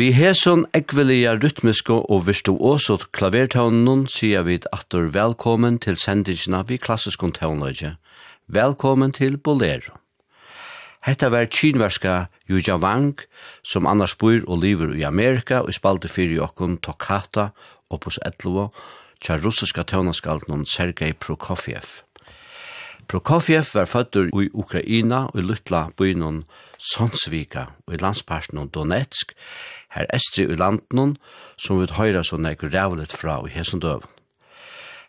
Vi heson ekvelia rytmisko og virstu åsot klavertaunen sier vi atur velkommen til sendingsna vi klassiskon taunløyge. Velkommen til Bolero. Hetta var kinverska Yuja Wang, som annars bor og lever i Amerika og spalte fyrir jokkun Toccata, opus 11, tja russiska taunaskaldnon Sergei Prokofiev. Prokofjev var fødder i Ukraina og i Lutla bynon Sonsvika og i landsparten Donetsk, her estri i landen som vi høyra så nek rævlet fra i Hesundøven.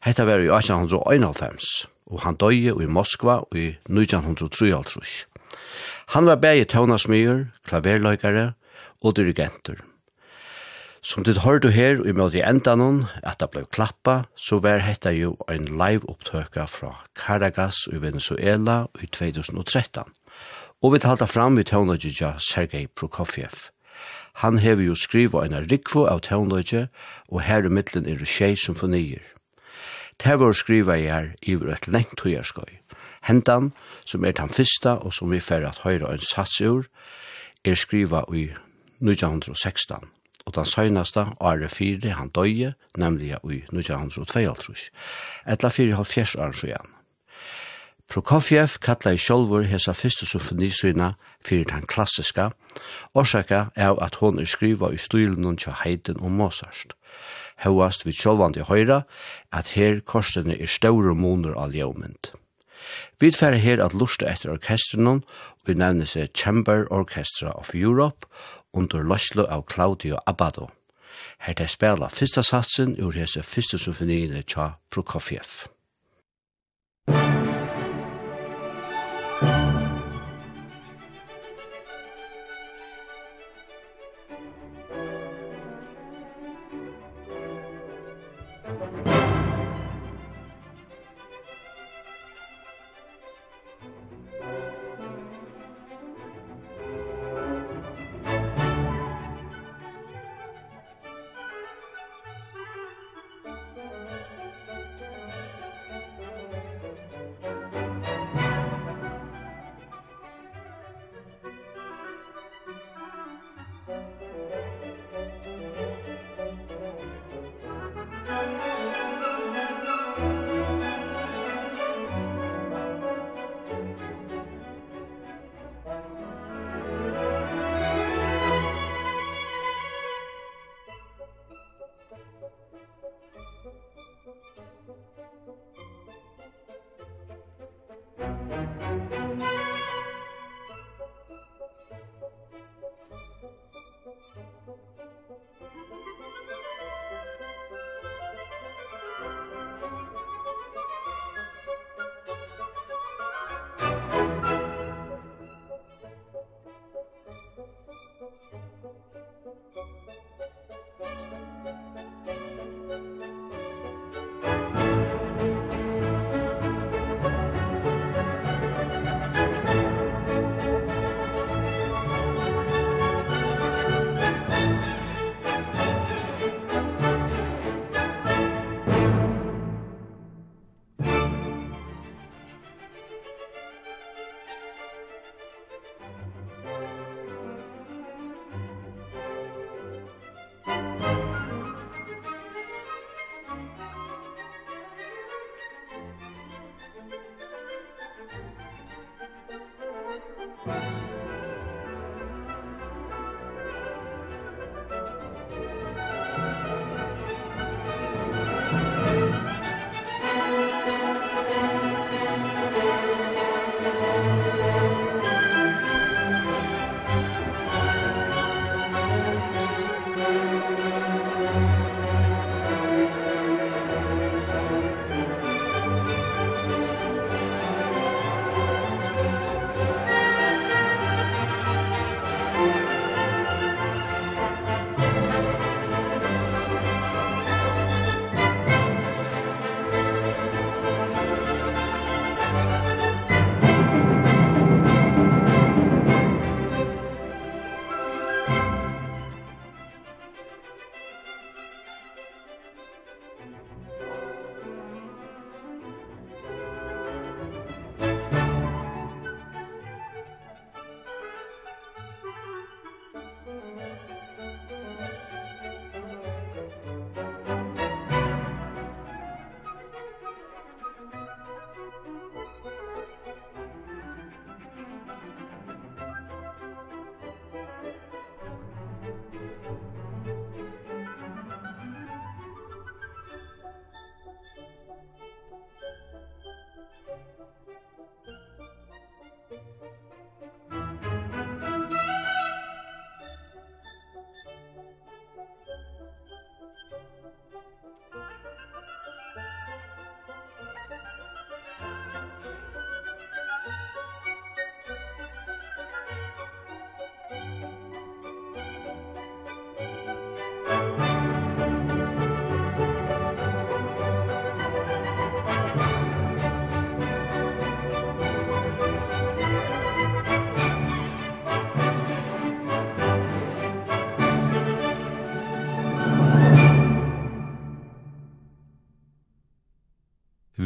Hetta var i 1891, og han døye i Moskva og i 1903. Han var bæg i tøvnasmyr, klaverløykare og dirigenter. Som dit hørte her, i måte i enda noen, at det ble klappa, så var hetta jo ein live opptøka fra Caracas i Venezuela i 2013. Og vi talte fram i tøvnløyja Sergei Prokofiev. Han hever jo skriva en rikvo av tøvnløyja, og her i middelen er det tjei symfonier. Tevor skriva i her iver et lengt høyerskøy. Hentan, som er den fyrsta og som vi fer at høyra en satsur, er skriva i 1916 og den søgnasta åre fire han døye, nemlig i 1922, etla fire halvfjers åren så igjen. Prokofjev kallar i sjolvur hesa fyrste symfonisyna fyrir den klassiska, orsaka er at hon er skriva i stylen tja heiden og Mozart. Hauast vi sjolvandi høyra at her korsene er større moner av ljømynd. Vi fer her at lusta etter orkestrenon, og vi nevner seg Chamber Orchestra of Europe, under løslo av Claudio Abbado. Her til spela fyrsta satsen ur hese fyrste symfoniene tja Prokofiev.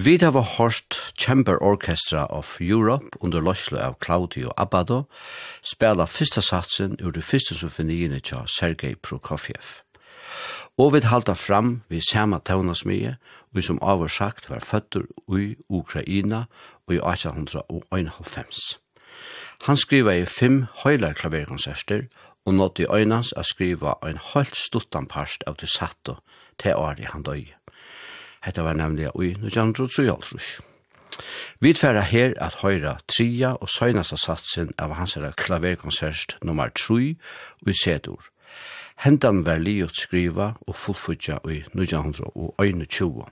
Vi hava hørt Chamber Orchestra of Europe under løslo av Claudio Abbado spela fyrsta satsen ur det fyrsta symfoniene tja Sergei Prokofiev. Og vi halda fram vi sama tøvnasmye, vi som avur sagt var føtter i Ukraina og i 1891. Han skriva i fem høyla klaverkonserter og nått i øynans a skriva ein høylt stuttan parst av det satto til åri han døy. Hetta var nemlig i 1933. Vi tverra her at høyra tria og søgnasta satsen av hans herra klaverkonsert nummer 3 og i sedur. Hendan var liot skriva og fullfutja i 1921.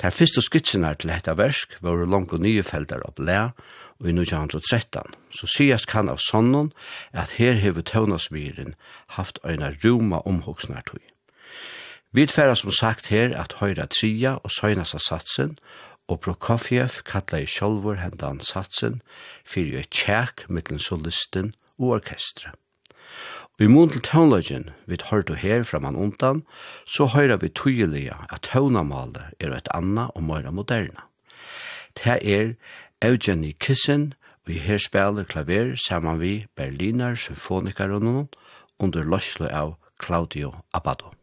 Der fyrste skitsenar til hetta versk var langt og nye feltar opp blæ, og i 1913, så sies kan av sonnen at her hever tøvnasmyren haft eina roma omhoksnartøy. Vi tverra som sagt her at høyra tria og søgnasta satsen, og Prokofjev kallar i sjolvor hendan satsen fyrir jo tjekk mittlen solisten og orkestre. Og i mun til tøvnløgjen vi høyrdu her framan undan, så høyra vi tøyelige at tøvnamalet er et anna og møyra moderna. Det er Eugenie Kissen, og i her spiller klaver saman vi Berliner symfonikaren under løslo av Claudio Abbado.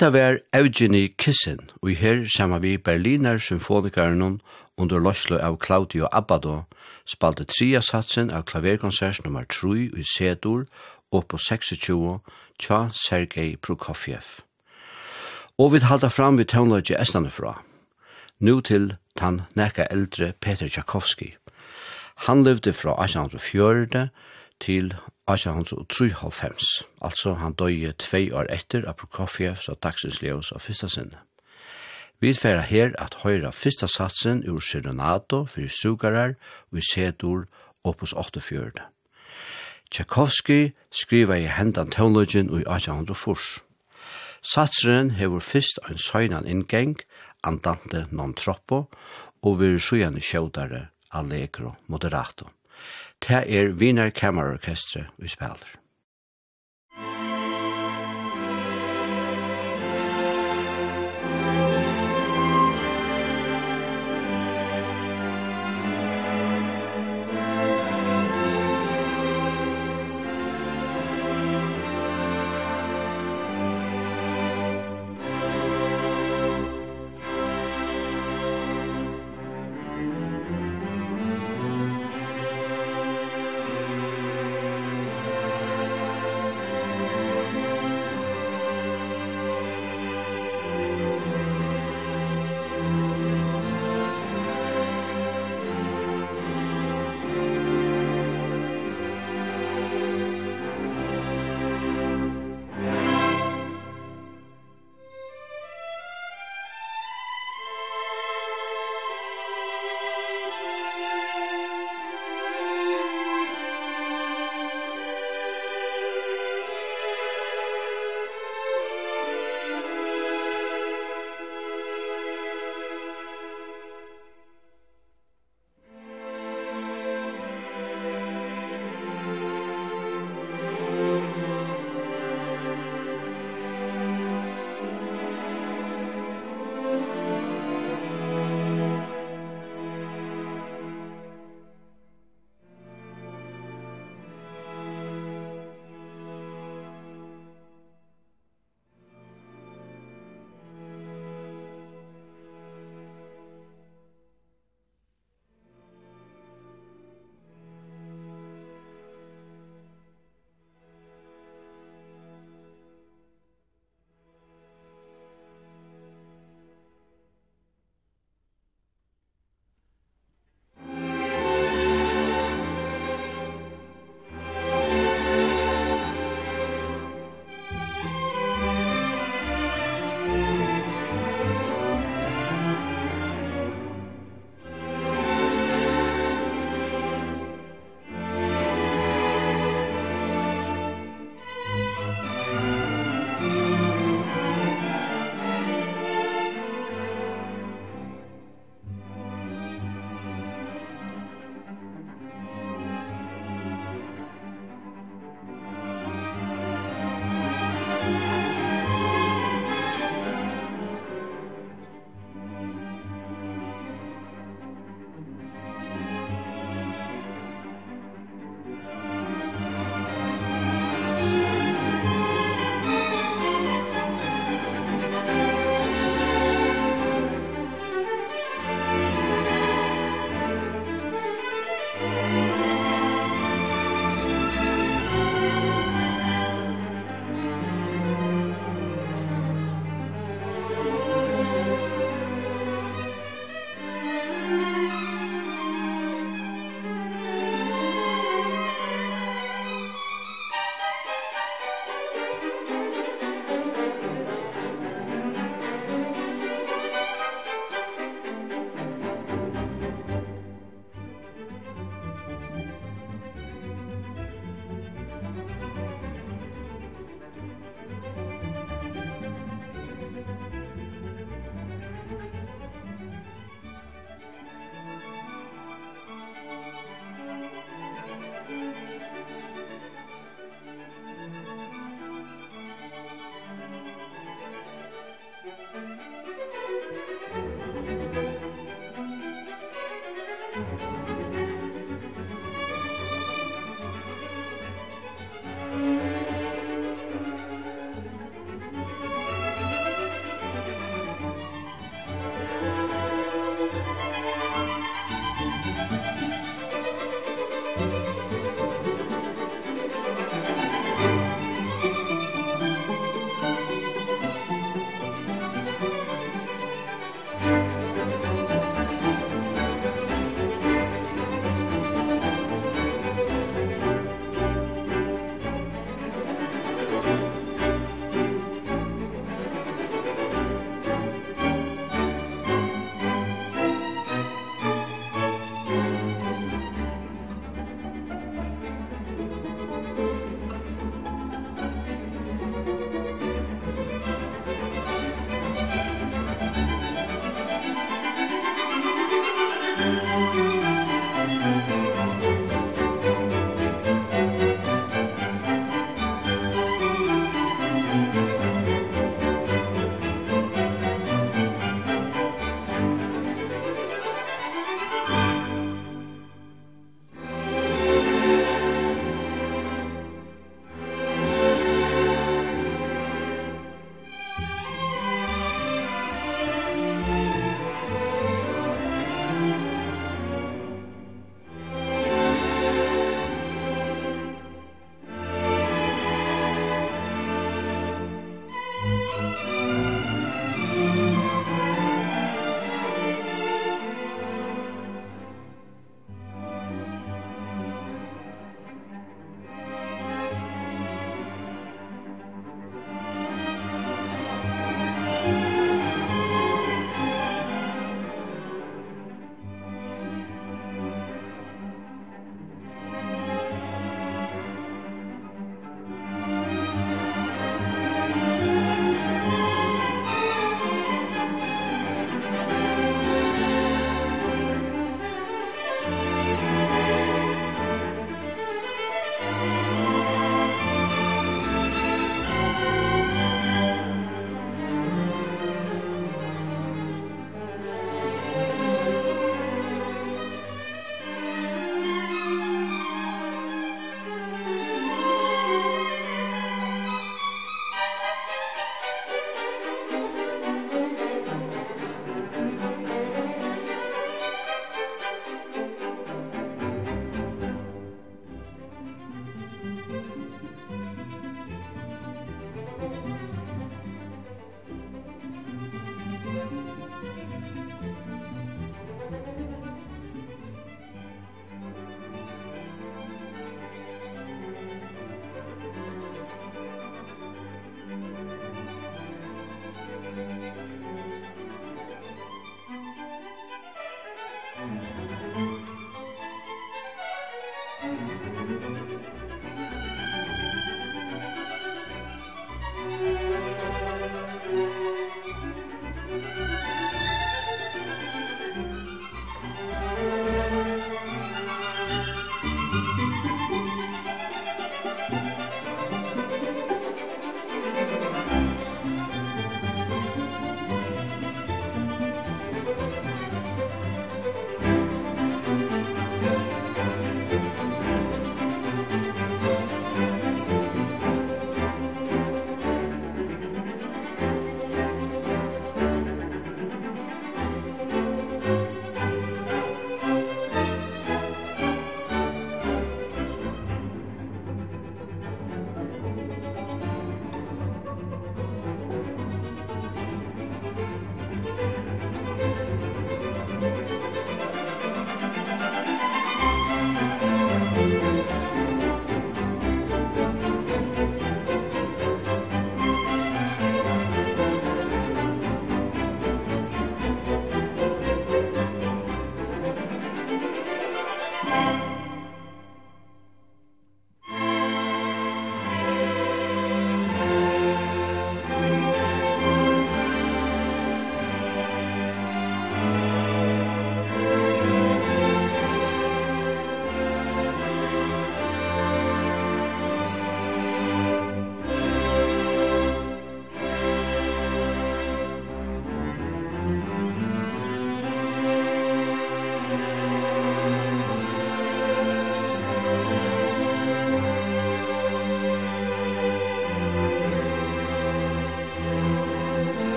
Hetta var Eugenie Kissen, og her sama vi Berliner symfonikaren under Loslo av Claudio Abbado spalte tria satsen av klaverkonsert nummer 3 i C-dur og på 26 tja Sergei Prokofiev. Og vi halda fram vi tøvnløyge estane fra. Nu til tan nekka eldre Peter Tchaikovsky. Han levde fra 1804 til 1893, altså han døye tvei år etter av Prokofiev så dagsins leos av fyrsta sinne. Vi færa her at høyra fyrsta satsen ur Serenato fyrir strugarar og i sedur opus 84. Tchaikovsky skriva i hendan tøvnløgjen i 1804. Satsren hefur fyrst ein søgnan inngeng, andante non troppo, og vi er sjøyane sjøydare allegro moderato. Det er Wiener Kammerorkestre vi spiller.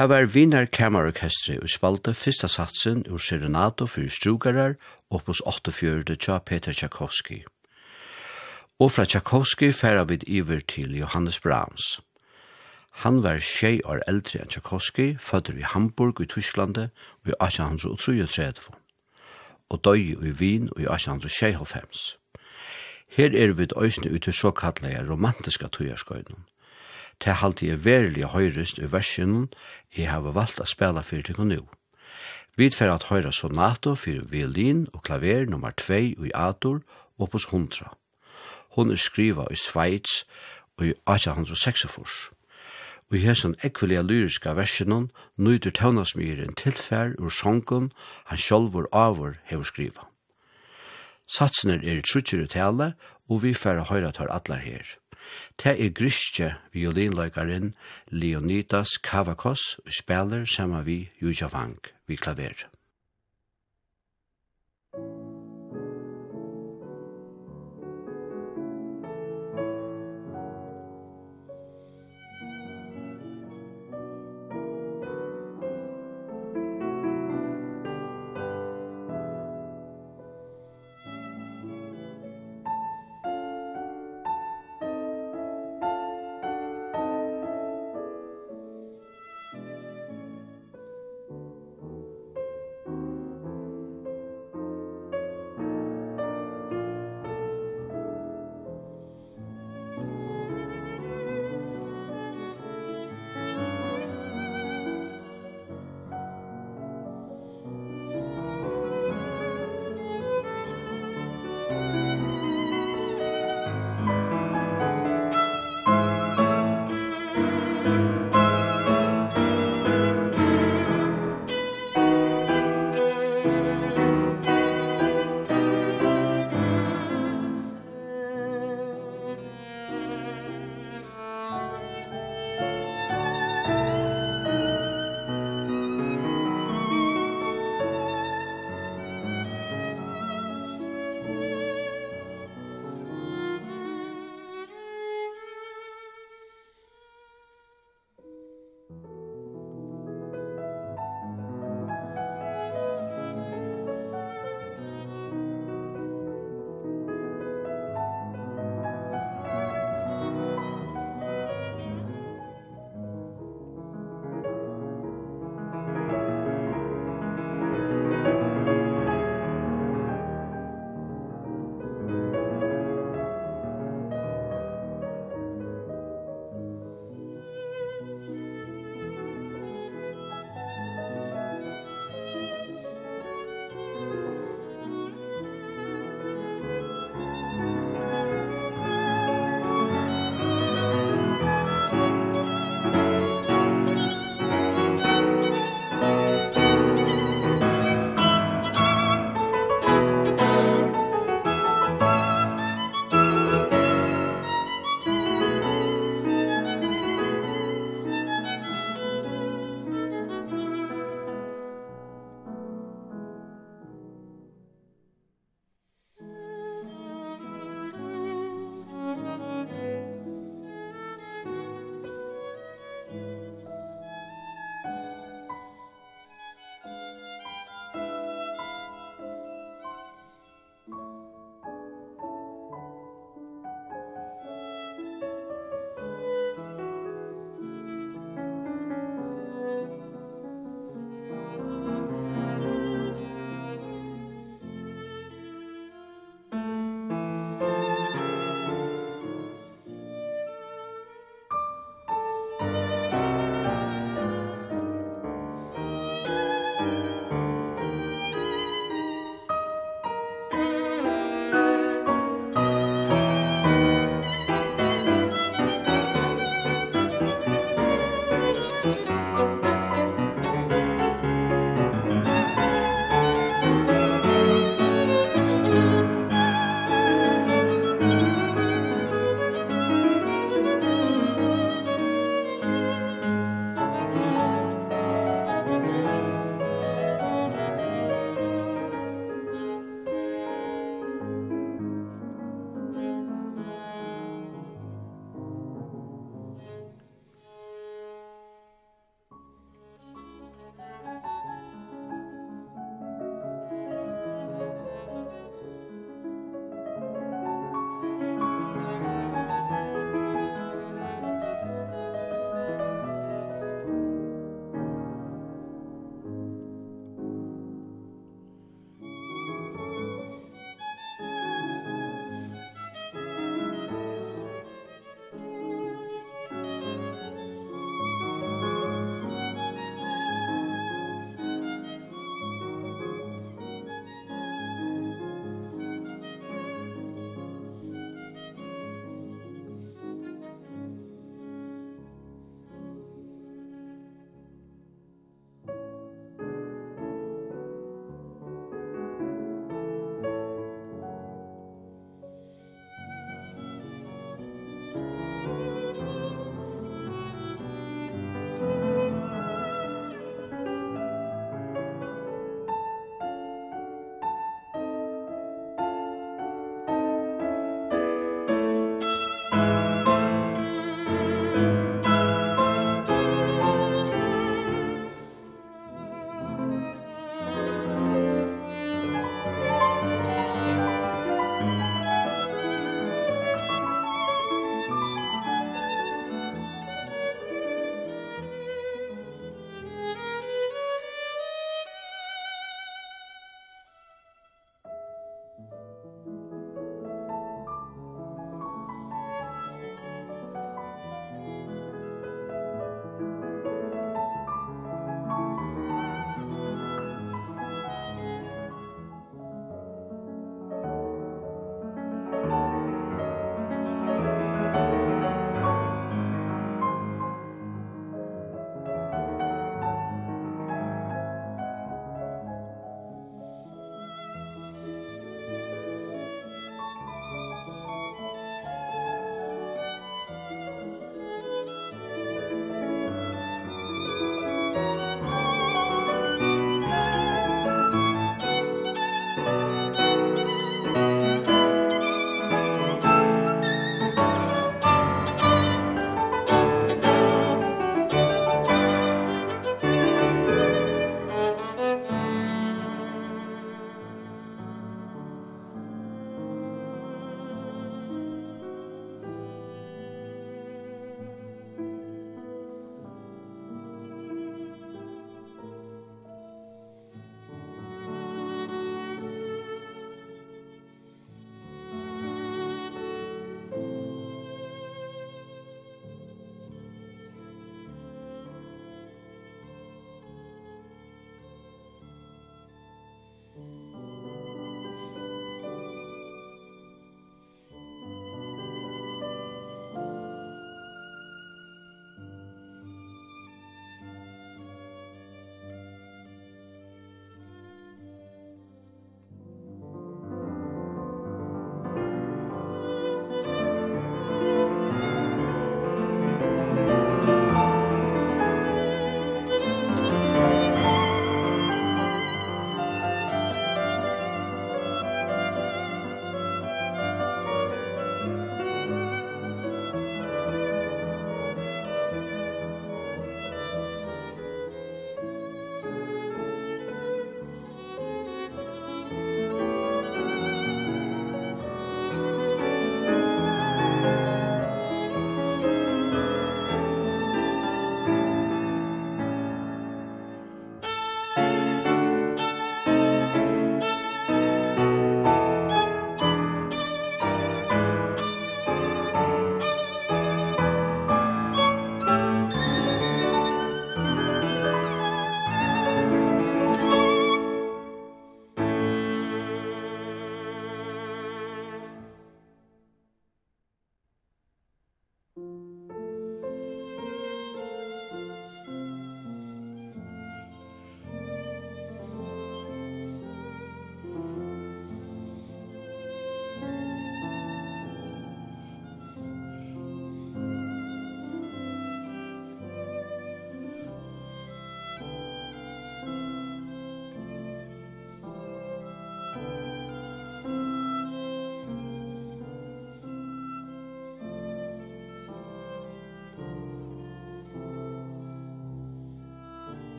Det var Wiener Kammerorkestri og spalte fyrsta satsen ur Serenato for Strugarar oppos 84. tja Peter Tchaikovsky. Og fra Tchaikovsky færa vid iver til Johannes Brahms. Han var tjei år eldre enn Tchaikovsky, fødder i Hamburg i Tysklande og i 1833, og døy i Wien i 1825. Her er vi døysene ut til såkallega romantiska tøyarskøyden. Det halte jeg verilig høyrest i versjonen jeg har valgt å spela fyrir til nu. Vi tver at høyra sonato fyrir violin og klaver nummer 2 i Ator, opus 100. Hon er skriva i Sveits og i 1806. Og i hesson ekvelia lyriska versjonen nøyder tøvnasmyren tilfær ur sjongkon han sjolvor avur hefur skriva. Satsner er i trutjere tale, og vi færre høyra tar atlar her. Det er griske violinløykaren Leonidas Kavakos og spiller sammen vi Juja Vang vi klaveret.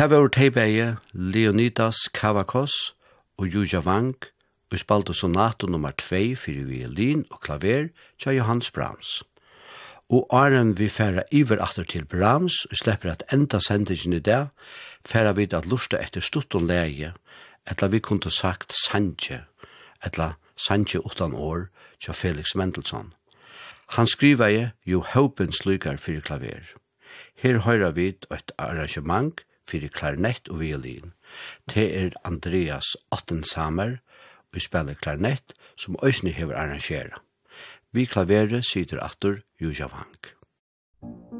Tavor Tebeje, Leonidas Kavakos og Juja Wang og spalte sonato nummer 2 fyrir violin og klaver tja Johannes Brahms. Og Arjen vi færa iver atter til Brahms og slipper at enda sendingen i dag færa vi at lusta etter stutton leie etla vi kunne sagt Sanje etla Sanje utan år tja Felix Mendelssohn. Han skriva je jo hopens lykar fyrir klaver. Her høyra vi et arrangement fyrir klarinett og violin. Det er Andreas Ottensamer, og spiller klarinett, som Øysni hever arrangera. Vi klavere sitter atur Jujavank. Thank.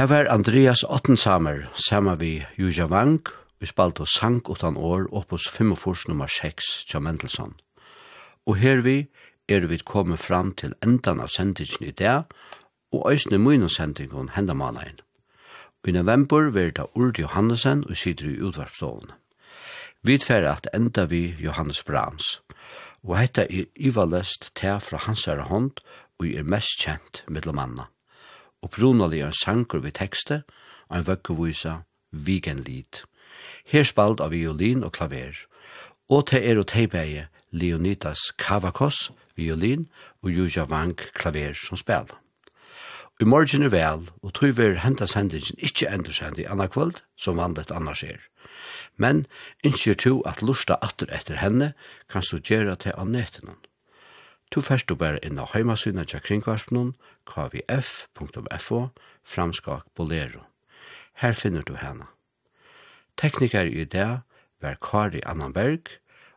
Her var Andreas Ottensamer, sammen vi Juja Wang, vi spalt og sang utan år oppos 45 nummer 6, Tja Mendelssohn. Og her vi er vi kommet fram til endan av sendingen i dag, og øysne sendingen henda malein. I november var det Urt Johannesen og sitter i utvarpstående. Vi tverre at enda vi Johannes Brahms, og hetta er ivalest til fra hans herre hånd, og er mest kjent mellom opprunelig en sanker ved tekste, og en vøkkevisa Vigenlid. Her spalt av violin og klaver, og til er og teibeie Leonidas Kavakos, violin, og Juja Wang, klaver som spela. I morgen er vel, og tog vi henta sendingen ikkje endur send i anna kvöld, som vandet annars er. Men innskjer to at lusta atter etter henne, kanst du gjøre til av. Tu fyrst du bare inn av heimasynet til kringvarpnum kvf.fo framskak bolero. Her finner du henne. Teknikar i det var Kari Annanberg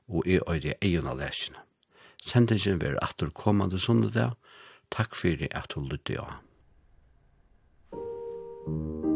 og i øyde egen av lesene. Sendingen var atur kommande sundag. Takk for at du lytte av. Thank you.